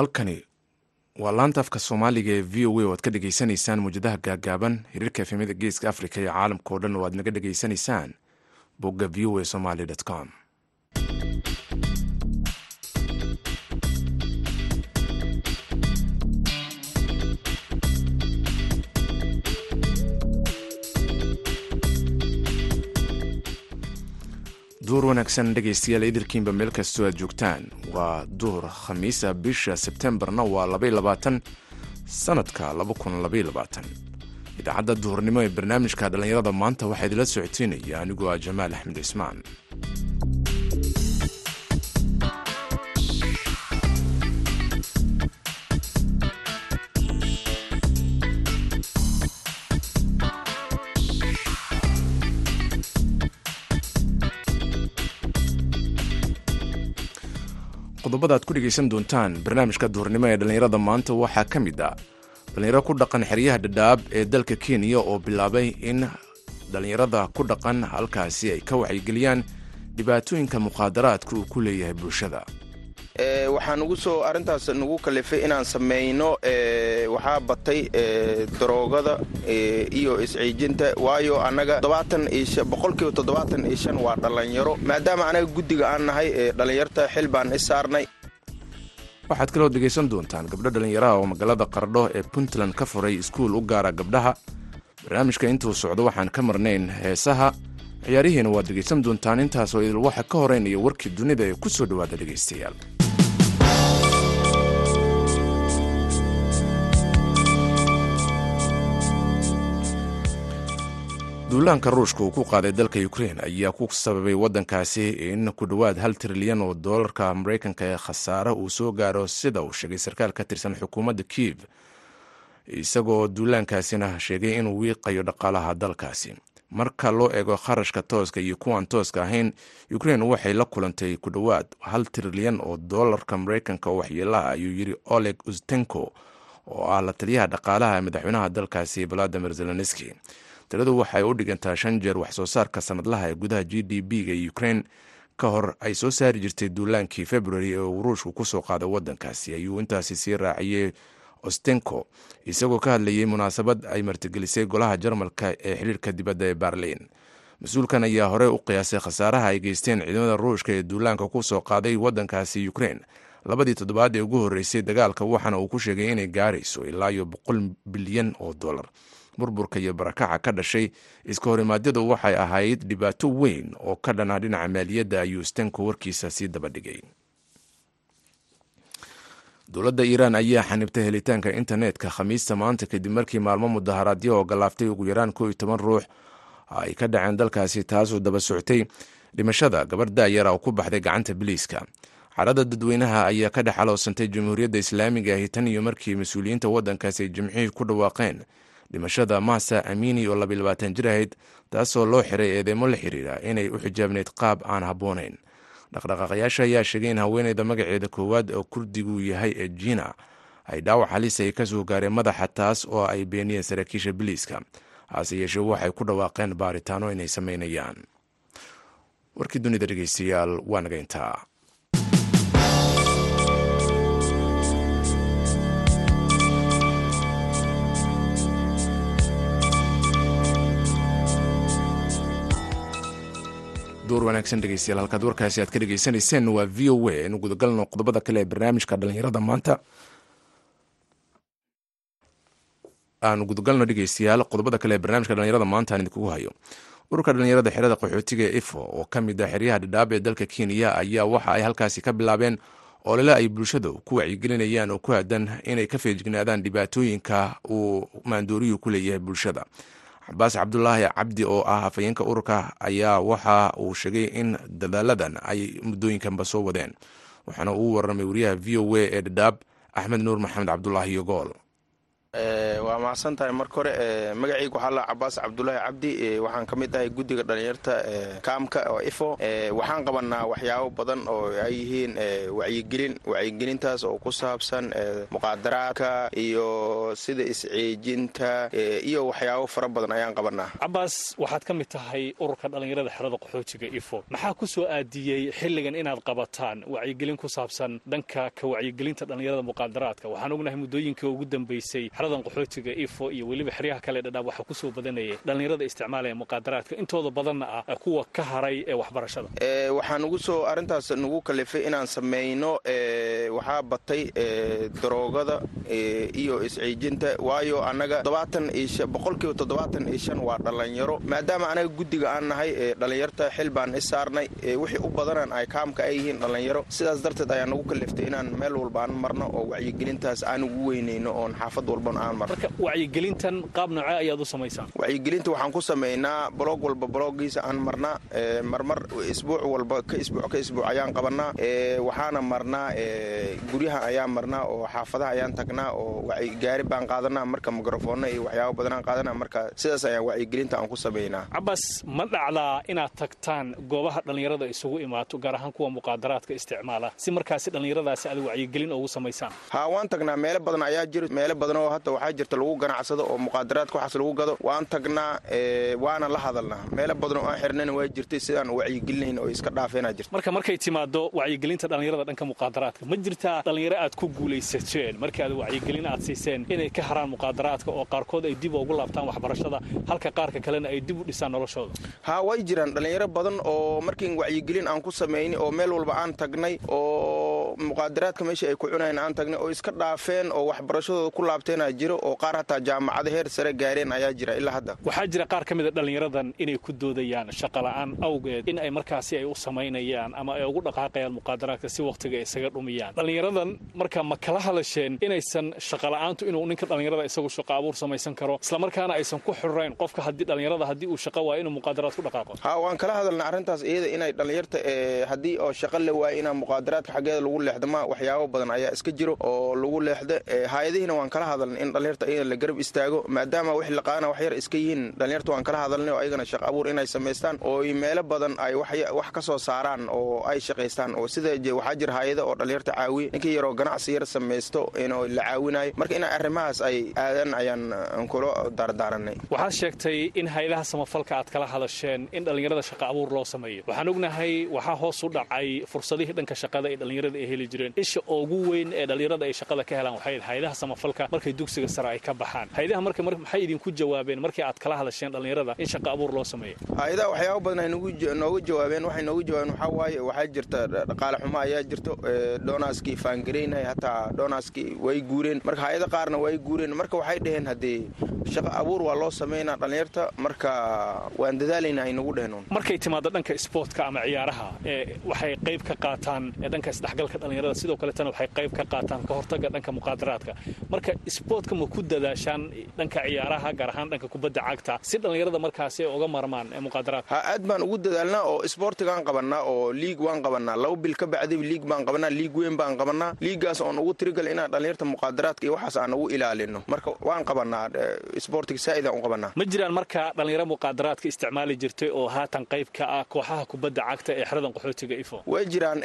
halkani waa laanta afka soomaaliga ee v o a oo aad ka dhegaysanaysaan muwjadaha gaagaaban xiriirka efemada geeska africa iyo caalamka oo dhan oo aad naga dhegaysanaysaan bogga v o a somaly com duur wanaagsan dhegaystayaal idirkiinba meel kastoo aad joogtaan. Waa duur khamiisa bisha sebtembarna waa labayabaatan sanadka idaacadda duhurnimo ee barnaamijka dhallinyarada maanta waxaa idila socoteynaya anigoo ah jamaal axmed cismaan qodobada aad ku dhegaysan doontaan barnaamijka duhurnimo ee dhallinyarada maanta waxaa ka mid ah dhallinyaro ku dhaqan xeryaha dhadhaab ee dalka kenya oo bilaabay in dhallinyarada ku dhaqan halkaasi ay ka waxaygeliyaan dhibaatooyinka muqaadaraadka uu ku leeyahay bulshada waxaa nugu soo arrintaas nagu kalifay inaan samayno waxaa batay daroogada iyo isciijinta waayo annaga boqolkiiba toddobaatan iyo shan waa dhallinyaro. Maadaama anaga guddiga aan nahay dhallinyarta xil baan is saarnay. Waxaad kaloo dhegaysan doontaan gabdho dhallinyaraha oo magaalada qardho ee puntland ka furay iskuul u gaara gabdhaha. Barnaamijka intuu socdo waxaan ka marnayn heesaha. Ciyaarihiina waad dhegaysan doontaan intaasoo idil waxa ka horeynaya warkii dunida ee ku soo dhowaada dhegaystayaal duulaanka ruushka uu ku qaaday dalka ukrein ayaa ku sababay waddankaasi in ku dhowaad hal trilyan oo doolarka maraykanka ee khasaare uu soo gaaro sida uu sheegay sarkaal ka tirsan xukuumadda kiev isagoo duulaankaasina sheegay inuu wiiqayo dhaqaalaha dalkaasi. Marka loo eego kharashka tooska iyo kuwaan tooska ahayn ukrein waxay la kulantay ku dhowaad hal trilyan oo doolarka maraykanka waxyeelaha ayuu yidhi oleg ustenko oo ah la taliyaha dhaqaalaha madaxweynaha dalkaasi valadimir zelenski tiradu waxay u dhigantaa shan jeer wax soo saarka sanadlaha ee gudaha g d b-ga ukrein ka hor ay soo saari jirtay duulaankii february ee uu ruushku ku soo qaaday waddankaasi. Ayuu intaasi sii raaciyey ostenko isagoo ka hadlayay munaasabad ay martigelisay golaha jarmalka ee xiriirka dibadda ee berlin. Mas'uulkan ayaa horey u qiyaasay khasaaraha ay geysteen ciidamada ruushka ee duulaanka ku soo qaaday waddankaasi ukrein labadii toddobaad ee ugu horreysay dagaalka waxaana uu ku sheegay inay gaarayso ilaa iyo boqol bilyan oo dollar burburka iyo barakaca ka dhashay. Iska horimaadyadu waxay ahayd dhibaato weyn oo ka dhana dhinaca maaliyadda ayuu stenko warkiisa sii dabadhigay dowladda iiraan ayaa xanibtay helitaanka internetka khamiista maanta kadib markii maalmo mudaharaadyo oo galaaftay ugu yaraan koo iyo toban ruux ay ka dhaceen dalkaasi taasoo daba soctay dhimashada gabarh daayara oo ku baxday gacanta biliiska xarada dadweynaha ayaa ka dhex aloosantay jamhuuriyadda islaamiga ahi tan iyo markii mas'uuliyiinta waddankaasi ay jimcihii ku dhawaaqeen dhimashada masa amini oo labayabaatan jir ahayd taasoo loo xiray eedeymo la xiriira inay u xijaabneyd qaab aan habboonayn. Dhaqdhaqaaqayaasha ayaa sheegay in haweeneyda magaceeda koowaad oo kurdigu yahay ee jina ay dhaawac halis ay ka soo gaareen madaxa taas oo ay beeniyeen saraakiisha biliiska. Hase yeeshee waxay ku dhawaaqeen baaritaano inay samaynayaan. Warkii dunida dhegeystayaal waa naga intaa duur wanaagsan dhegeystayaal halkaad warkaasi aad ka dhegeysanayseen waa v o a inu gudagalno qodobada kale ee barnaamijka dhallinyarada maanta. Aanu gudagalno dhegeystayaal qodobada kale ee barnaamijka dhallinyarada maanta aan idinkugu hayo. Ururka dhallinyarada xerada qaxootiga ee ifo oo ka mid ah xeryaha dhadhaab ee dalka kenya ayaa waxa ay halkaasi ka bilaabeen olole ay bulshada ku wacyigelinayaan oo ku aadan inay ka feejignaadaan dhibaatooyinka uu maandooriyuu ku leeyahay bulshada cabaas cabdulaahi cabdi oo ah hafayeenka ururka ayaa waxa uu sheegay in dadaaladan ay muddooyinkanba soo wadeen waxaana uu warramay wariyaha v o a ee dhadhaab axmed nuur maxamed cabdulaahi yogool waa mahadsan tahay. Marka hore magacayga waxaa la cabaas cabdulaahi cabdi. Waxaan ka mid ahay guddiga dhallinyarta kaamka oo ifo. Waxaan qabanaa waxyaabo badan oo ay yihiin wacyigelin wacyigelintaas oo ku saabsan muqaadaraadka iyo sida isciijinta iyo waxyaabo fara badan ayaan qabanaa cabaas waxaad ka mid tahay ururka dhallinyarada xerada qaxootiga ifo. Maxaa ku soo aadiyey xilligan inaad qabataan wacyigelin ku saabsan dhanka ka wacyigelinta dhallinyarada muqaadaraadka? Waxaan ognahay muddooyinkii ugu dambeysay xeradan qaxootiga ifo iyo weliba xeryaha kale dhadhaab waxaa ku soo badanayay dhallinyarada isticmaalaya muqaadaraadka intooda badanna ah kuwa ka haray ee waxbarashada. Waxaa nugu soo arrintaas nugu kalifay inaan samayno waxaa batay daroogada iyo isciijinta waayo annaga boqolkiiba toddobaatan iyo shan waa dhallinyaro. Maadaama anaga guddiga aan nahay dhallinyarta xil baan is saarnay wixii u badanan ay kaamka ay yihiin dhallinyaro. Sidaas darteed ayaa nugu kaliftay inaan meel walba marno oo wacyigelintaas aan ugu weynayno oon xaafad marka wacyigelintan qaab noocee ayaad u samaysaan wacyigelinta waxaan ku samaynaa boloog walba boloogiisa aan marnaa marmar isbuuc walba ka isbuuc ka isbuuc ayaan qabanaa waxaana marnaa guryaha ayaan marnaa oo xaafadaha ayaan tagnaa oo gaari baan qaadanaa marka mikrofonna iyo waxyaabo badanaan qaadanaa marka sidaas ayaan wacyigelinta aan ku samaynaa. Cabas ma dhacdaa inaad tagtaan goobaha dhallinyarada isugu imaato gaar ahaan kuwa muqaadaraadka isticmaala si markaasi dhallinyaradaasi aad wacyigelin ugu samaysaan? Haa waan tagnaa. Meelo badan ayaa jiro meelo badan oo hadda waxaa jirta lagu ganacsado oo muqaadaraadka waxaas lagu gado. Waan tagnaa waana la hadalnaa. Meelo badan oo aan xirnayn waa jirtay sidaan wacyigelinayn oo iska dhaafeenaa jirta marka markay timaado wacyigelinta dhallinyarada dhanka muqaadaraadka ma jirtaa dhallinyaro aad ku guulaysateen markii aad wacyigelin aad siiseen inay ka haraan muqaadaraadka oo qaarkood ay dib ugu laabtaan waxbarashada halka qaarka kalena ay dib u dhisaan noloshooda? Haa way jiraan. Dhallinyaro badan oo markiin wacyigelin aan ku samayni oo meel walba aan tagnay oo muqaadaraadka meesha ay ku cunayn aan tagnay oo iska dhaafeen oo waxbarashadooda ku laabteenaa jiro oo qaar hataa jaamacada heer sare gaareen ayaa jira ilaa hadda. Waxaa jira qaar ka mida dhallinyaradan inay ku doodayaan shaqola'aan awgeed in ay markaasi ay u samaynayaan ama ay ugu dhaqaaqayaan muqaadaraadka si wakhtiga ay isaga dhumiyaan. Dhallinyaradan marka ma kala hadasheen inaysan shaqola'aantu inuu ninka dhallinyarada isagu shaqo abuur samaysan karo islamarkaana aysan ku xirrayn qofka haddii dhallinyarada haddii uu shaqo waayo inuu muqaadaraad ku dhaqaaqo. Haa waan kala hadalna arrintaas iyada inay dhallinyarta haddii oo shaqo la waayo inaa muqaadaraadka xaggeeda lagu leexdo ma waxyaabo badan ayaa iska jiro oo lagu leexda hay'adihiina waan kala hadalna in dhallinyarta iyada la garab istaago maadaama wax yar iska yihiin. Dhallinyarta waan kala hadalnay oo ayagana shaqo abuur inay samaystaan oo meelo badan ay wax ka soo saaraan oo ay shaqaystaan oo sida waxaa jira hay'ada oo dhallinyarta caawiye ninkii yaroo ganacsi yar samaysto inuu la caawinayo marka in arrimahaas ay aadaan ayaan kula daardaaranay waxaad sheegtay in hay'adaha samafalka aad kala hadasheen in dhallinyarada shaqa abuur loo sameeyo. Waxaan ognahay waxaa hoos u dhacay fursadihii dhanka shaqada ee dhallinyarada heli jireen. Isha ugu weyn ee dhallinyarada ay shaqada ka helaan waxay hay'adaha samafalka markay dugsiga sare ay ka baxaan. Hay'adaha marka maxay idinku jawaabeen markii aad kala hadasheen dhallinyarada in shaqa abuur loo sameeyo? Hay'adaha waxyaabo badan ay nooga jawaabeen. Waxay nooga jawaabeen waxaa waaye waxaa jirta dhaqaale xumo ayaa jirto doonaskii faangaraynay hataa doonaskii way guureen. Marka hay'ada qaarna way guureen. Marka waxay dhaheen haddee shaqa abuur waa loo samaynaa dhallinyarta marka waan dadaalayna ay nagu dheheen markay timaado dhanka isboortka ama ciyaaraha waxay qayb ka qaataan dhanka isdhexgalka dhallinyarada sidoo kaletana waxay qayb ka qaataan ka hortaga dhanka muqaadaraadka. Marka isboortka ma ku dadaashaan dhanka ciyaaraha gaar ahaan dhanka kubadda cagta? Si dhallinyarada markaasi uga marmaan muqaadaraadka ha aad baan ugu dadaalnaa oo isboortigaan qabannaa oo liig waan qabannaa laba bil ka bacdiba liig baan qabannaa liig weyn baan qabannaa liigaas oon ugu tirigal inaan dhallinyarta muqaadaraadka iyo waxaas aan ugu ilaalino. Marka waan qabannaa isboortiga saa'idaan u qabannaa ma jiraan marka dhallinyaro muqaadaraadka isticmaali jirtay oo haatan qayb ka ah kooxaha kubadda cagta ee xeradan qaxootiga ifo way jiraan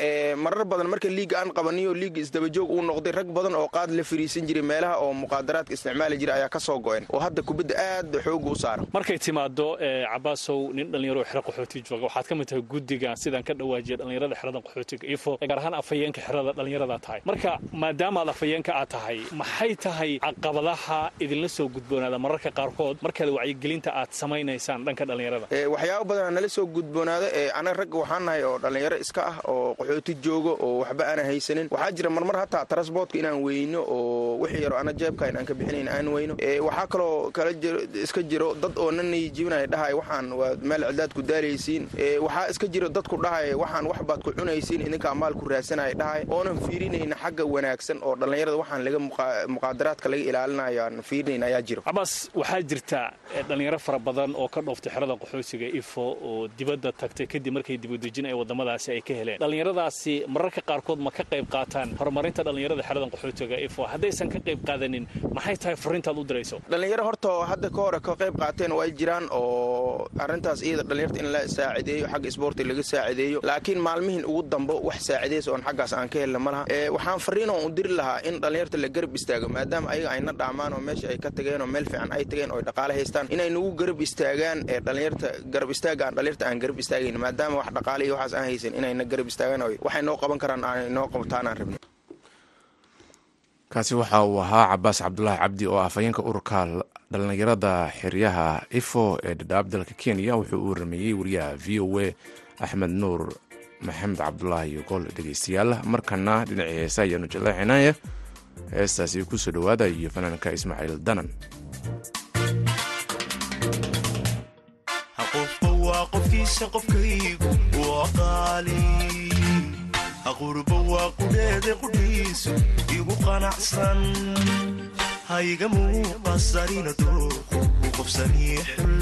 marar badan marka liiga aan qabaniyo liiga isdabajoog uu noqday rag badan oo qaad la fariisan jiray meelaha oo muqaadaraadka isticmaali jiray ayaa ka soo go'een oo hadda kubadda aad xooga u saara markay timaado cabaasow nin dhallinyaro xero qaxooti jooga waxaad ka mid tahay guddiga sidaan ka dhawaajiya dhallinyarada xeradan qaxootiga ifo gaar ahaan afhayeenka xerada dhallinyarada tahay. Marka maadaamaad afhayeenka aad tahay maxay tahay caqabadaha idinla soo gudboonaada mararka qaarkood? Markaad wacyigelinta aad samaynaysaan dhanka dhallinyarada. Waxyaabo badanaa nala soo gudboonaada anaga ragga waxaan nahay oo dhallinyaro iska ah oo qaxooti joogo oo waxba aana haysanin waxaa jira marmar hataa transportka inaan weyno oo wixii yaro ana jeebka inaan ka bixinayn aan weyno. Waxaa kaloo kala iska jiro dad oo nanay jibinaya dhahay waxaan waa meel cidaad ku daalaysiin. Waxaa iska jiro dadku dhahay waxaan wax ku cunaysiin idinkaa maal ku raadsanaya dhahay. Oonan fiirinayna xagga wanaagsan oo dhallinyarada waxaan laga muqaadaraadka laga ilaalinayo fiirinayn ayaa jiro. Cabaas waxaa jirta dhallinyaro fara badan oo ka dhooftay xerada qaxootiga ifo oo dibadda tagtay kadib markay dibadejin ay waddamadaasi ay ka heleen. Dhallinyaradaasi mararka qaarkood ma ka qayb qaataan horumarinta dhallinyarada xeradan qaxootiga ifo haddaysan ka qayb qaadanin maxay tahay fariintaad u dirayso? Dhallinyaro horta hadda ka hore ka qayb qaateen way jiraan oo arrintaas iyada dhallinyarta in la saacideeyo xagga isboorti laga saacideeyo. Laakiin maalmihin ugu dambo wax saacidaysa oon xaggaas aan ka helna ma laha. Waxaan fariin oon u diri lahaa in dhallinyarta la garab istaago maadaama ayaga ayna dhaamaan oo meesha ay ka tageen oo meel fiican ay tageen oo dhaqaale haystaan. Inay nagu garab istaagaan ee dhallinyarta garab istaaga aan dhallinyarta aan garab istaagayn maadaama wax dhaqaale iyo waxaas aan haysan inayna garab istaagaan waxay noo qaban karaan aanay noo qabtaan aan rabno. Kaasi waxa uu ahaa cabaas cabdulaahi cabdi oo afhayeenka ururka dhallinyarada xeryaha ifo ee dhadhaab dalka kenya. Wuxuu uu rameeyey wariyaha v o a axmed nuur maxamed cabdulaahi gol dhegeystayaal. Markana dhinacii heesa ayaanu jaleecinaya heestaasi ku soo dhowaada iyo fanaanka ismaaciil danan. Qofkaygu haqurba waa qudheede qudhiisu igu qanacsan hayga muuqasarina dooqu u qofsanii xul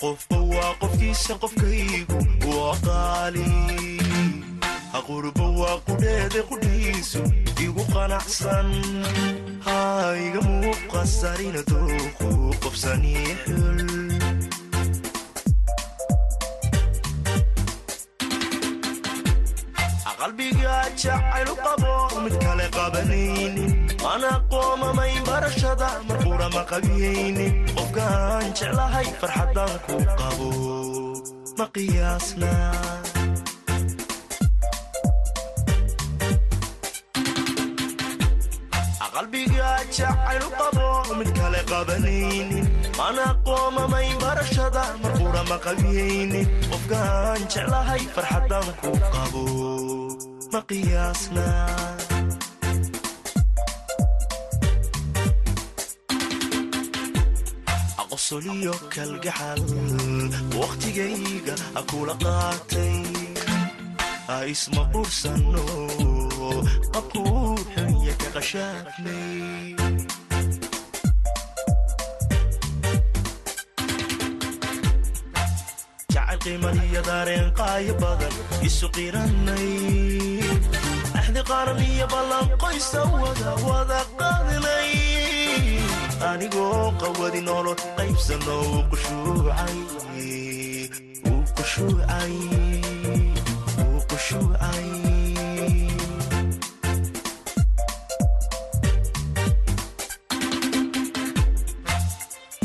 qofba waa qofkiisa qofkaygu waa qaali haqurba waa qudheede qudhiisu igu qanacsan hayga muuqasarina dooqu qofsanii xul jacaylu qabo mid kale qabanaynin mana qoomamay barashada. Marqura ma qabiyaynin qofkaan jeclahay farxaddaan ku qabo ma qiyaasna qalbiga jacaylu qabo mid kale qabanaynin mana qoomamay barashada. Marqura ma qabiyaynin qofkaan jeclahay farxaddaan ku qabo ma jacayl qiimaniyo daareen badan isu qiranay axdi qaran iyo ballan qoysa wada qaadnay anigoo qawadi nolol qaybsano uu qushuucay.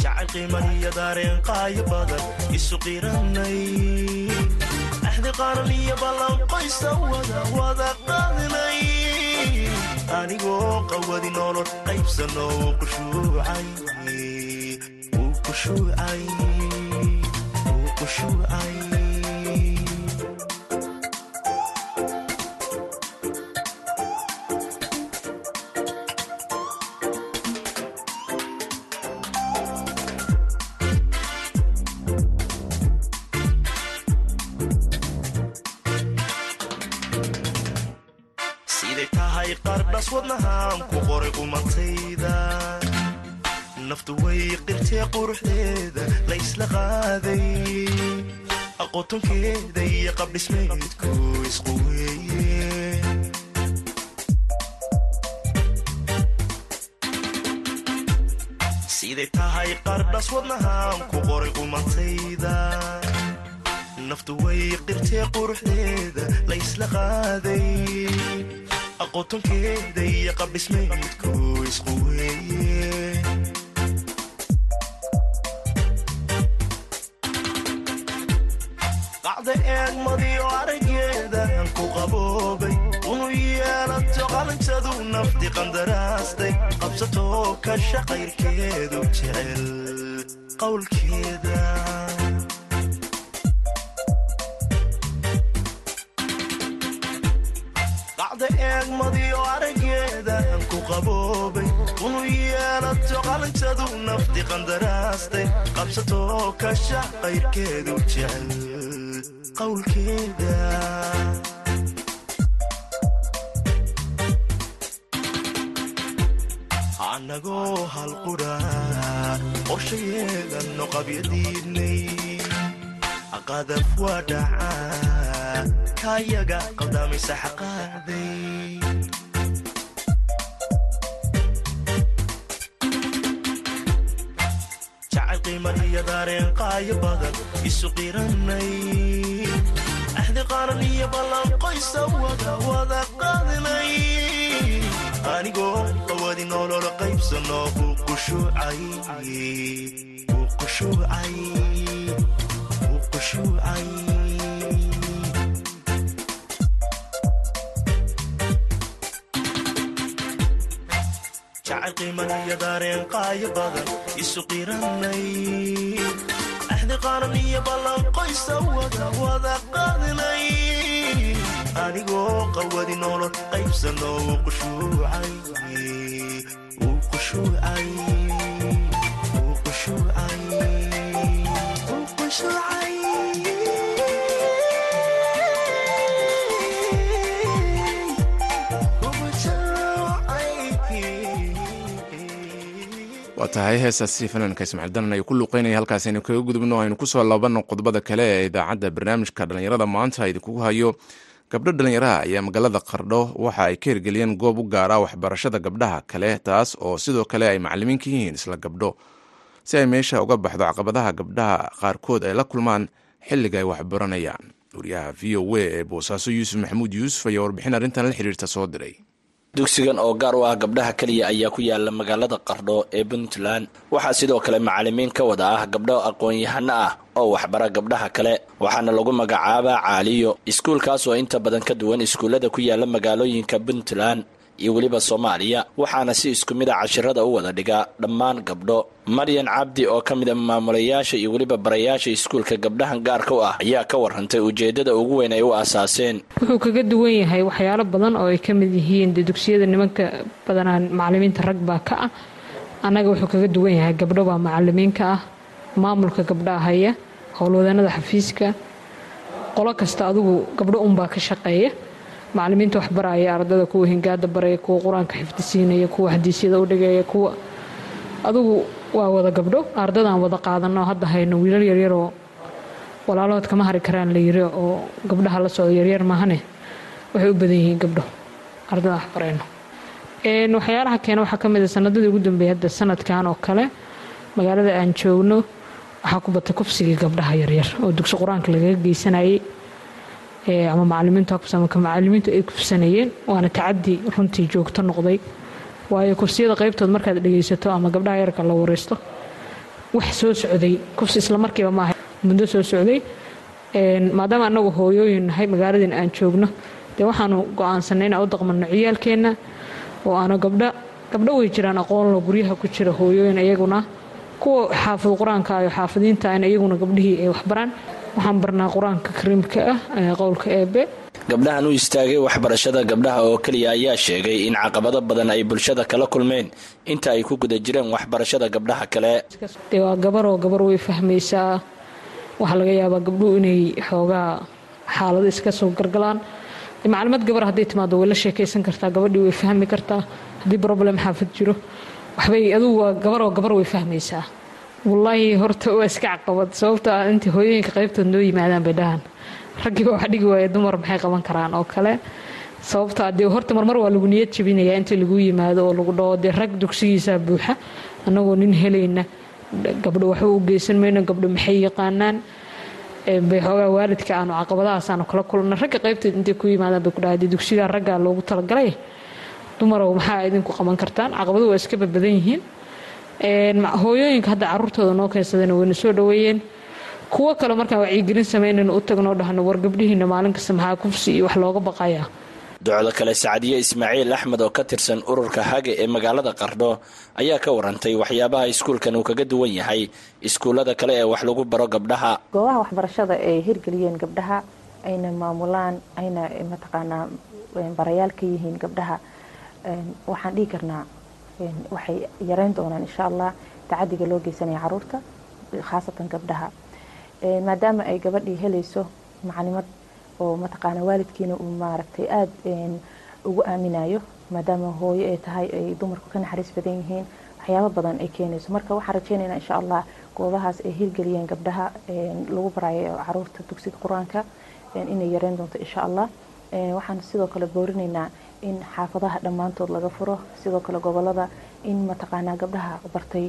Jacayl qiimaniyo daareen qaayo badan isu qiranay axdi qaran iyo ballan qoysa wada wada qaadnay anigoo qawadi nolol qaybsano uu qushuucay qumatayda naftu way qirtee quruxdeeda la ysla qaaday aqotonkeeda iyo qabdhismeedku isqu weeye siday tahay qardhas wadnahaan aqotonkeeda iyo qabdhismeedku isqu weeye qacda eegmadiyo araggeedan ku qaboobay unu yeelato qalintadu nafti qandaraastay qabsatoo ka shaqayrkeedu jecel qowlkeeda qacda eegmadiyo araggeedan ku qaboobay unu yeelato qalintadu nafti qandaraastay qabsatoo ka shaqayrkeedu jecel qowlkeeda annagoo halqudha qorshayeedanno qabyadiidnay qadaf waa dhacaa kaayaga qaldaamaysa xaqaaday jacayl qiimaniyo daareen qaayo badan isu qiranay axdi qaaran iyo ballan qoysa wada wada qaadinay anigoo qawadi nolol qaybsano uu qushuucay jacayl qiimaniyo daareen qaayo badan isu qiranay axdi qaaran iyo ballan qoysa wada qaadinay anigoo qawadi nolol qaybsano uu qushuucay waa tahay heestaasi fanaanka ismaciil danan ay ku luuqeynaya halkaas aynu kaga gudubno aynu ku soo laabano qodobada kale ee idaacadda barnaamijka dhallinyarada. Maanta idinkugu hayo gabdho dhallinyaraha ayaa magaalada qardho waxa ay ka hirgeliyeen goob u gaara waxbarashada gabdhaha kale taas oo sidoo kale ay macalimiin ka yihiin isla gabdho. Si ay meesha uga baxdo caqabadaha gabdhaha qaarkood ay la kulmaan xilliga ay waxbaranayaan. Wariyaha v o a ee boosaaso yuusuf maxamuud yuusuf ayaa warbixin arrintan la xiriirta soo diray dugsigan oo gaar u ah gabdhaha keliya ayaa ku yaalla magaalada qardho ee puntland. Waxaa sidoo kale macalimiin ka wada ah gabdho aqoon-yahano ah oo waxbara gabdhaha kale waxaana lagu magacaabaa caaliyo. Iskuulkaas oo inta badan ka duwan iskuullada ku yaalla magaalooyinka puntland iyo weliba soomaaliya waxaana si isku mid a cashirada u wada dhiga dhammaan gabdho. Maryan cabdi oo ka mid a maamulayaasha iyo weliba barayaasha iskuulka gabdhahan gaarka u ah ayaa ka warantay ujeeddada ugu weyn ay u aasaaseen. Wuxuu kaga duwan yahay waxyaalo badan oo ay ka mid yihiin dee dugsiyada nimanka badanaa macalimiinta rag baa ka ah. Annaga wuxuu kaga duwan yahay gabdho baa macalimiinka ah maamulka gabdhaha haya howlwadanada xafiiska. Qolo kasta adigu gabdho unbaa ka shaqeeya macalimiinta waxbaraya ardada kuwa hingaada baraya kuwa qur'aanka xifdisiinaya kuwa xadiisyada u dhigaya kuwa adugu waa wada gabdho. Ardadaan wada qaadano hadda hayno wiilal yaryaroo walaalahood kama hari karaan la yiri oo gabdhaha la socdo yaryar maahane waxay u badan yihiin gabdho. Ardada waxbarayno waxyaalaha keena waxaa ka mid a sanadadii ugu dambeeyay hadda sanadkan oo kale magaalada aan joogno waxaa ku batay kufsigii gabdhaha yaryar oo dugsi qur'aanka lagaga geysanayay ama macalimiintu habsamaka macalimiintu ay kufsanayeen waana tacadi runtii joogto noqday. Waayo kufsiyada qaybtood markaad dhegaysato ama gabdhaha yarka la wareysto wax soo socday. Kufsi islamarkiiba maaha muddo soo socday. Maadaama anagu hooyooyin nahay magaaladin aan joogno dee waxaanu go'aansanay inaan u daqmano ciyaalkeenna oo aanu gabdha gabdho way jiraan aqoonlo guryaha ku jira hooyooyin iyaguna. Kuwa xaafid qur'aanka iyo xaafidiinta in iyaguna gabdhihii ay waxbaraan waxaan barnaa qur'aanka kariimka ah qowlka eebe gabdhahan u istaagay waxbarashada gabdhaha oo keliya ayaa sheegay in caqabado badan ay bulshada kala kulmeen. Inta ay ku guda jireen waxbarashada gabdhaha kale. Dee waa gabaroo gabar way fahmaysaa. Waxaa laga yaabaa gabdhuhu inay xoogaa xaalado iska soo gargalaan. Maclimad gabar hadday timaado way la sheekaysan kartaa gabadhii way fahmi kartaa. Haddii problem xaafid jiro waxbay adugu waa gabaroo gabar way fahmaysaa wallaahi horta waa iska caqabad. Sababto ah intii hooyooyinka qaybtood noo yimaadaan bay dhahaan raggiiba wax dhigi waaya dumar maxay qaban karaan oo kale. Sababtaa dee horta marmar waa lagu niyad jabinayaa inta lagu yimaado oo lagu dhaho. Dee rag dugsigiisaa buuxa annagoo nin helayna gabdho waxba u geysan mayno gabdho maxay yaqaanaan? Bay xoogaa waalidka aanu caqabadahaas aanu kala kulna ragga qaybteed intay ku yimaadaan bay ku dhahay. Dee dugsigaa raggaa loogu talagalay dumarow maxaa idinku qaban kartaan? Caqabaduhu waa iska badbadan yihiin hooyooyinka hadda caruurtooda noo keensadayna wayna soo dhoweeyeen. Kuwo kale markaan wacyigelin samaynayna u tagnoo dhahno war gabdhihiina maalin kasta maxaa kufsi iyo wax looga baqayaa. Docdo kale sacdiye ismaaciil axmed oo ka tirsan ururka hage ee magaalada qardho ayaa ka warantay waxyaabaha iskuulkan uu kaga duwan yahay iskuullada kale ee wax lagu baro gabdhaha. Goobaha waxbarashada ay hirgeliyeen gabdhaha ayna maamulaan ayna mataqaanaa barayaal ka yihiin gabdhaha waxaan dhihi karnaa waxay yareyn doonaan insha allah tacadiga loo geysanaya carruurta khaasatan gabdhaha. Maadaama ay gabadhii helayso macalimad oo mataqaana waalidkiina uu maaragtay aada ugu aaminayo maadaama hooyo ay tahay ay dumarku ka naxariis badan yihiin waxyaabo badan ay keenayso. Marka waxaan rajeynaynaa insha allah goobahaas ay hirgeliyeen gabdhaha lagu barayo carruurta dugsiga qur'aanka inay yareyn doonto insha allah waxaan sidoo kale boorinaynaa in xaafadaha dhammaantood laga furo. Sidoo kale gobollada in mataqaanaa gabdhaha bartay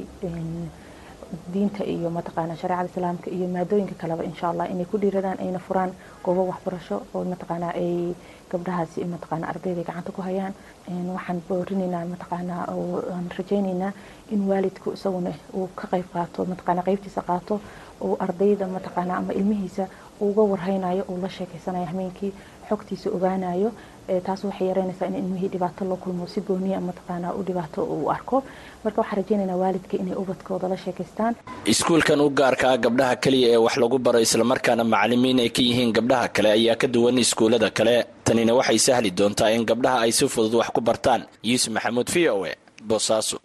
diinta iyo mataqaanaa shareecada islaamka iyo maadooyinka kaleba insha allah inay ku dhiiradaan ayna furaan goobo waxbarasho oo mataqaanaa ay gabdhahaasi mataqaanaa ardayda gacanta ku hayaan. Waxaan boorinaynaa mataqaanaa oo aan rajaynaynaa in waalidku isaguna uu ka qayb qaato mataqaanaa qaybtiisa qaato uu ardayda mataqaanaa ama ilmihiisa uga warhaynayo uu la sheekeysanayo hameenkii xogtiisa ogaanayo taas waxay yareynaysaa in ilmihii dhibaato loo kulmo si gooniya mataqaanaa u dhibaato uu arko. Marka waxaan rajeynaynaa waalidka inay ubadkooda la sheekaystaan iskuulkan u gaarka ah gabdhaha keliya ee wax lagu baro islamarkaana macalimiin ay ka yihiin gabdhaha kale ayaa ka duwan iskuullada kale. Tanina waxay sahli doontaa in gabdhaha ay si fudud wax ku bartaan. Yuusuf maxamuud v o e boosaaso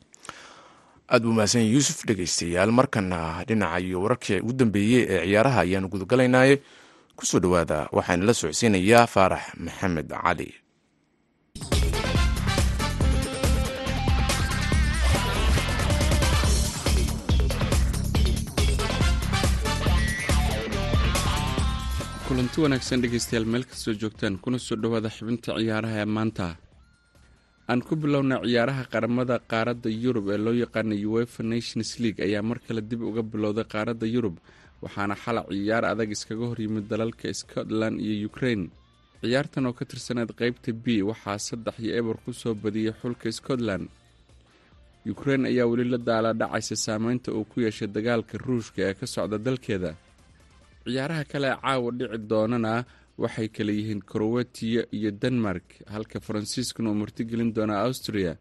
aad buu mahadsan yuusuf dhegaystayaal. Markana dhinaca iyo wararkii ugu dambeeyey ee ciyaaraha ayaanu gudagalaynaye ku soo dhowaada waxaana la socodsiinayaa faarax maxamed cali. Kulanti wanaagsan dhegaystayaal meel kastoo joogtaan kuna soo dhowaada xibinta ciyaaraha ee maanta. Aan ku bilowna ciyaaraha qaramada qaaradda yurub ee loo yaqaana uefa nations league ayaa mar kale dib uga bilowday qaaradda yurub waxaana xalay ciyaar adag iskaga horyimid dalalka scotland iyo ukraine. Ciyaartan oo ka tirsaneed qeybta b waxaa saddex iyo eber ku soo badiyey xulka scotland. Ukraine ayaa weli la daala dhacaysa saameynta uu ku yeeshay dagaalka ruushka ee ka socda dalkeeda. Ciyaaraha kale ee caawa dhici doonana waxay kale yihiin krowetiya iyo denmark halka faransiiskuna uu martigelin doonaa austria.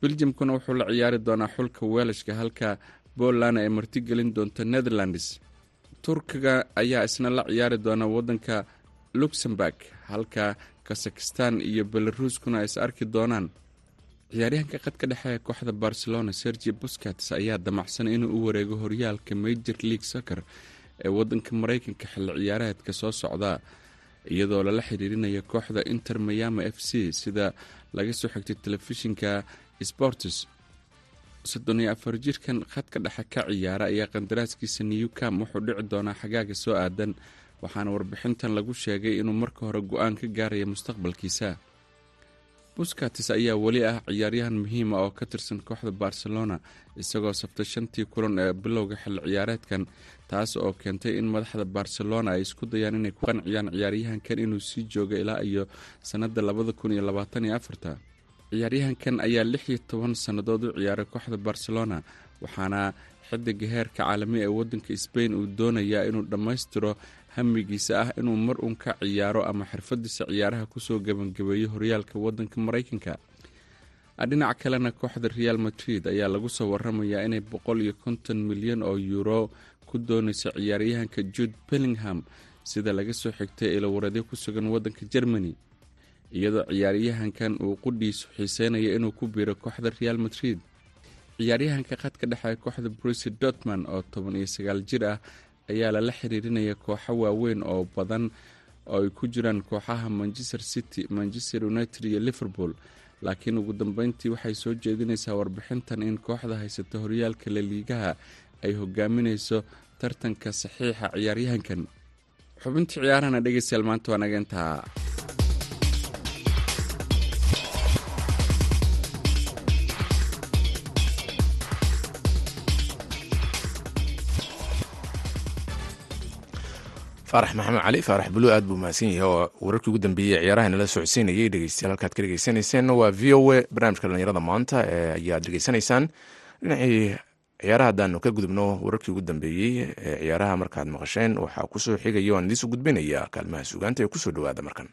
Beljamkuna wuxuu la ciyaari doonaa xulka weelashka halka poland ay martigelin doonto netherlands turkiga ayaa isna la ciyaari doona wadanka luxemburg halka kazakhistan iyo belaruuskuna ay is arki doonaan. ciyaaryahanka qadka dhexe ee kooxda barcelona sergi buscats ayaa damacsan inuu u wareego horyaalka major league soccer ee wadanka mareykanka xilli ciyaareedka soo socda iyadoo lala xiriirinaya kooxda inter mayama f c sida laga soo xigtay telefishinka sports soddon iyo afar jirkan khadka dhexe ka ciyaara ayaa qandaraaskiisa new cam wuxuu dhici doonaa xagaaga soo aadan waxaana warbixintan lagu sheegay inuu marka hore go'aan ka gaaraya mustaqbalkiisa. Buskatis ayaa weli ah ciyaaryahan muhiima oo ka tirsan kooxda barcelona isagoo saftay shantii kulan ee bilowga xilli ciyaareedkan taas oo keentay in madaxda barcelona ay isku dayaan inay ku qanciyaan ciyaaryahankan inuu sii joogo ilaa iyo sannada labada kun iyo labaatan iyo afarta ciyaaryahankan ayaa lix iyo toban sannadood u ciyaaray kooxda barcelona waxaana xidiga heerka caalami ee wadanka sbain uu doonayaa inuu dhammaystiro hamigiisa ah inuu mar uun ka ciyaaro ama xirfadiisa ciyaaraha ku soo gebangabeeyo horyaalka wadanka mareykanka dhinaca kalena kooxda real madrid ayaa lagu soo waramayaa inay boqol iyo konton milyan oo yuuro ku doonayso ciyaaryahanka jude bellingham sida laga soo xigtay ilawareedyo ku sugan wadanka germany iyadoo ciyaaryahankan uu qudhiisu xiiseynaya inuu ku biiro kooxda real madrid. Ciyaaryahanka khadka dhexe kooxda brusi dortman oo toban iyo sagaal jir ah ayaa lala xiriirinaya kooxo waaweyn oo badan oo ay ku jiraan kooxaha manchester city manchester united iyo liverpool. Laakiin ugu dambeyntii waxay soo jeedinaysaa warbixintan in kooxda haysata horyaalka laliigaha ay hogaaminayso tartanka saxiixa ciyaaryahankan. Xubintii ciyaarahana dhegeystayaal maanta waa naga faarax maxamed cali faarax bulu aad buu mahadsan yahay oo wararkii ugu dambeeyey ciyaaraha nala socodsiinayay dhegeystayaal halkaad ka dhegeysanayseen waa v o a barnaamijka dhalinyarada maanta ee ayaad dhegeysanaysaan. Dhinacii ciyaaraha haddaanu ka gudubno wararkii ugu dambeeyey ee ciyaaraha markaad maqasheen waxaa ku soo xigaya waan idiisu gudbinaya kaalmaha sugaanta ee ku soo dhowaada markan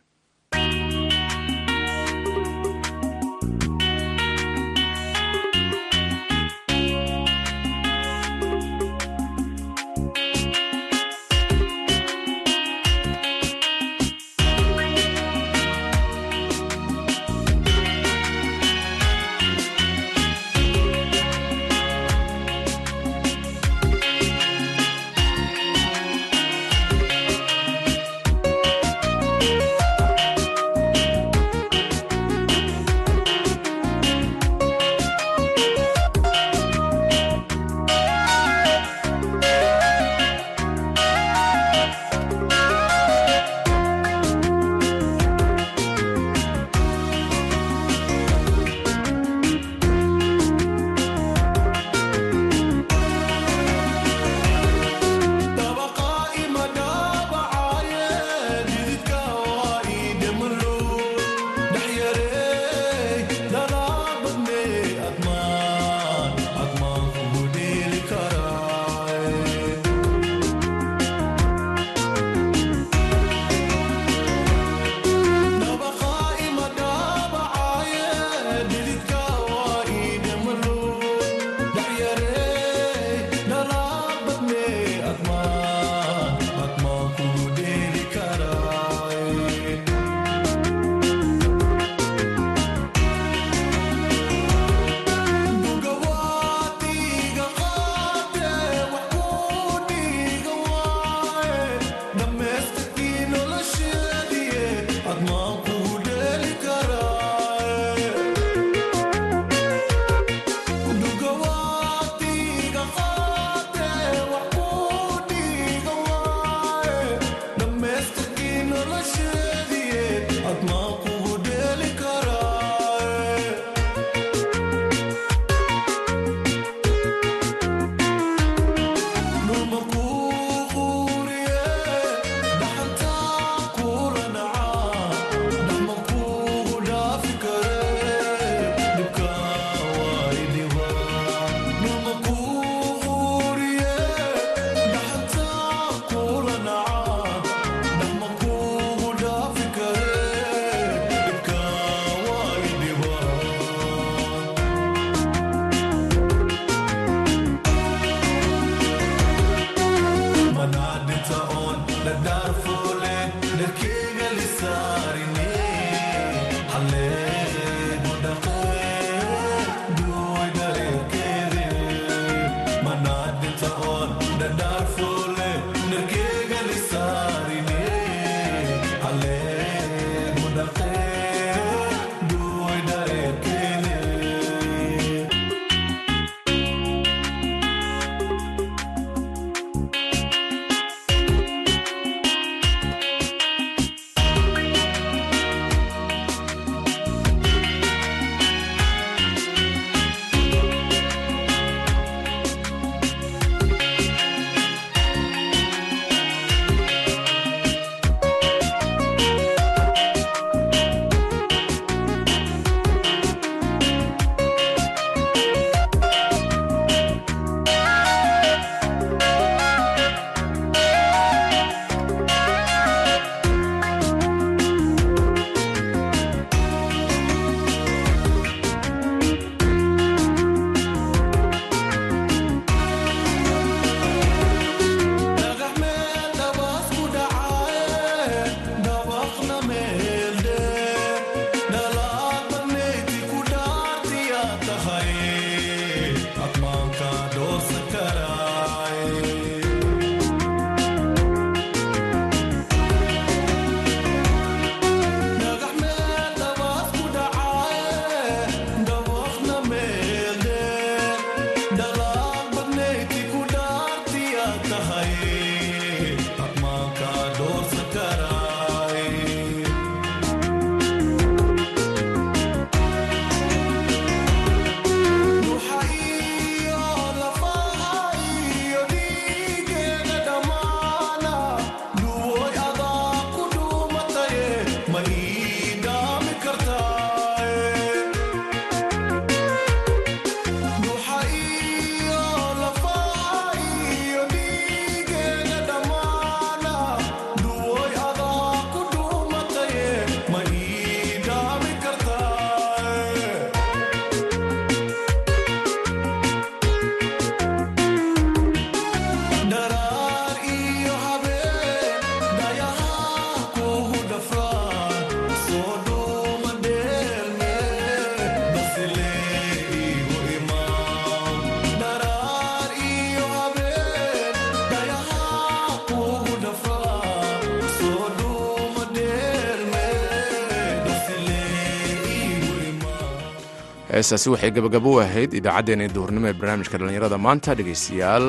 heestaasi waxay gabagabo u ahayd idaacaddeenii duhurnimo ee barnaamijka dhallinyarada maanta dhegaystayaal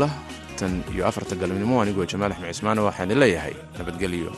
tan iyo afarta galabnimo. Anigoo jamaal axmed cismaane waxaan leeyahay nabadgelyo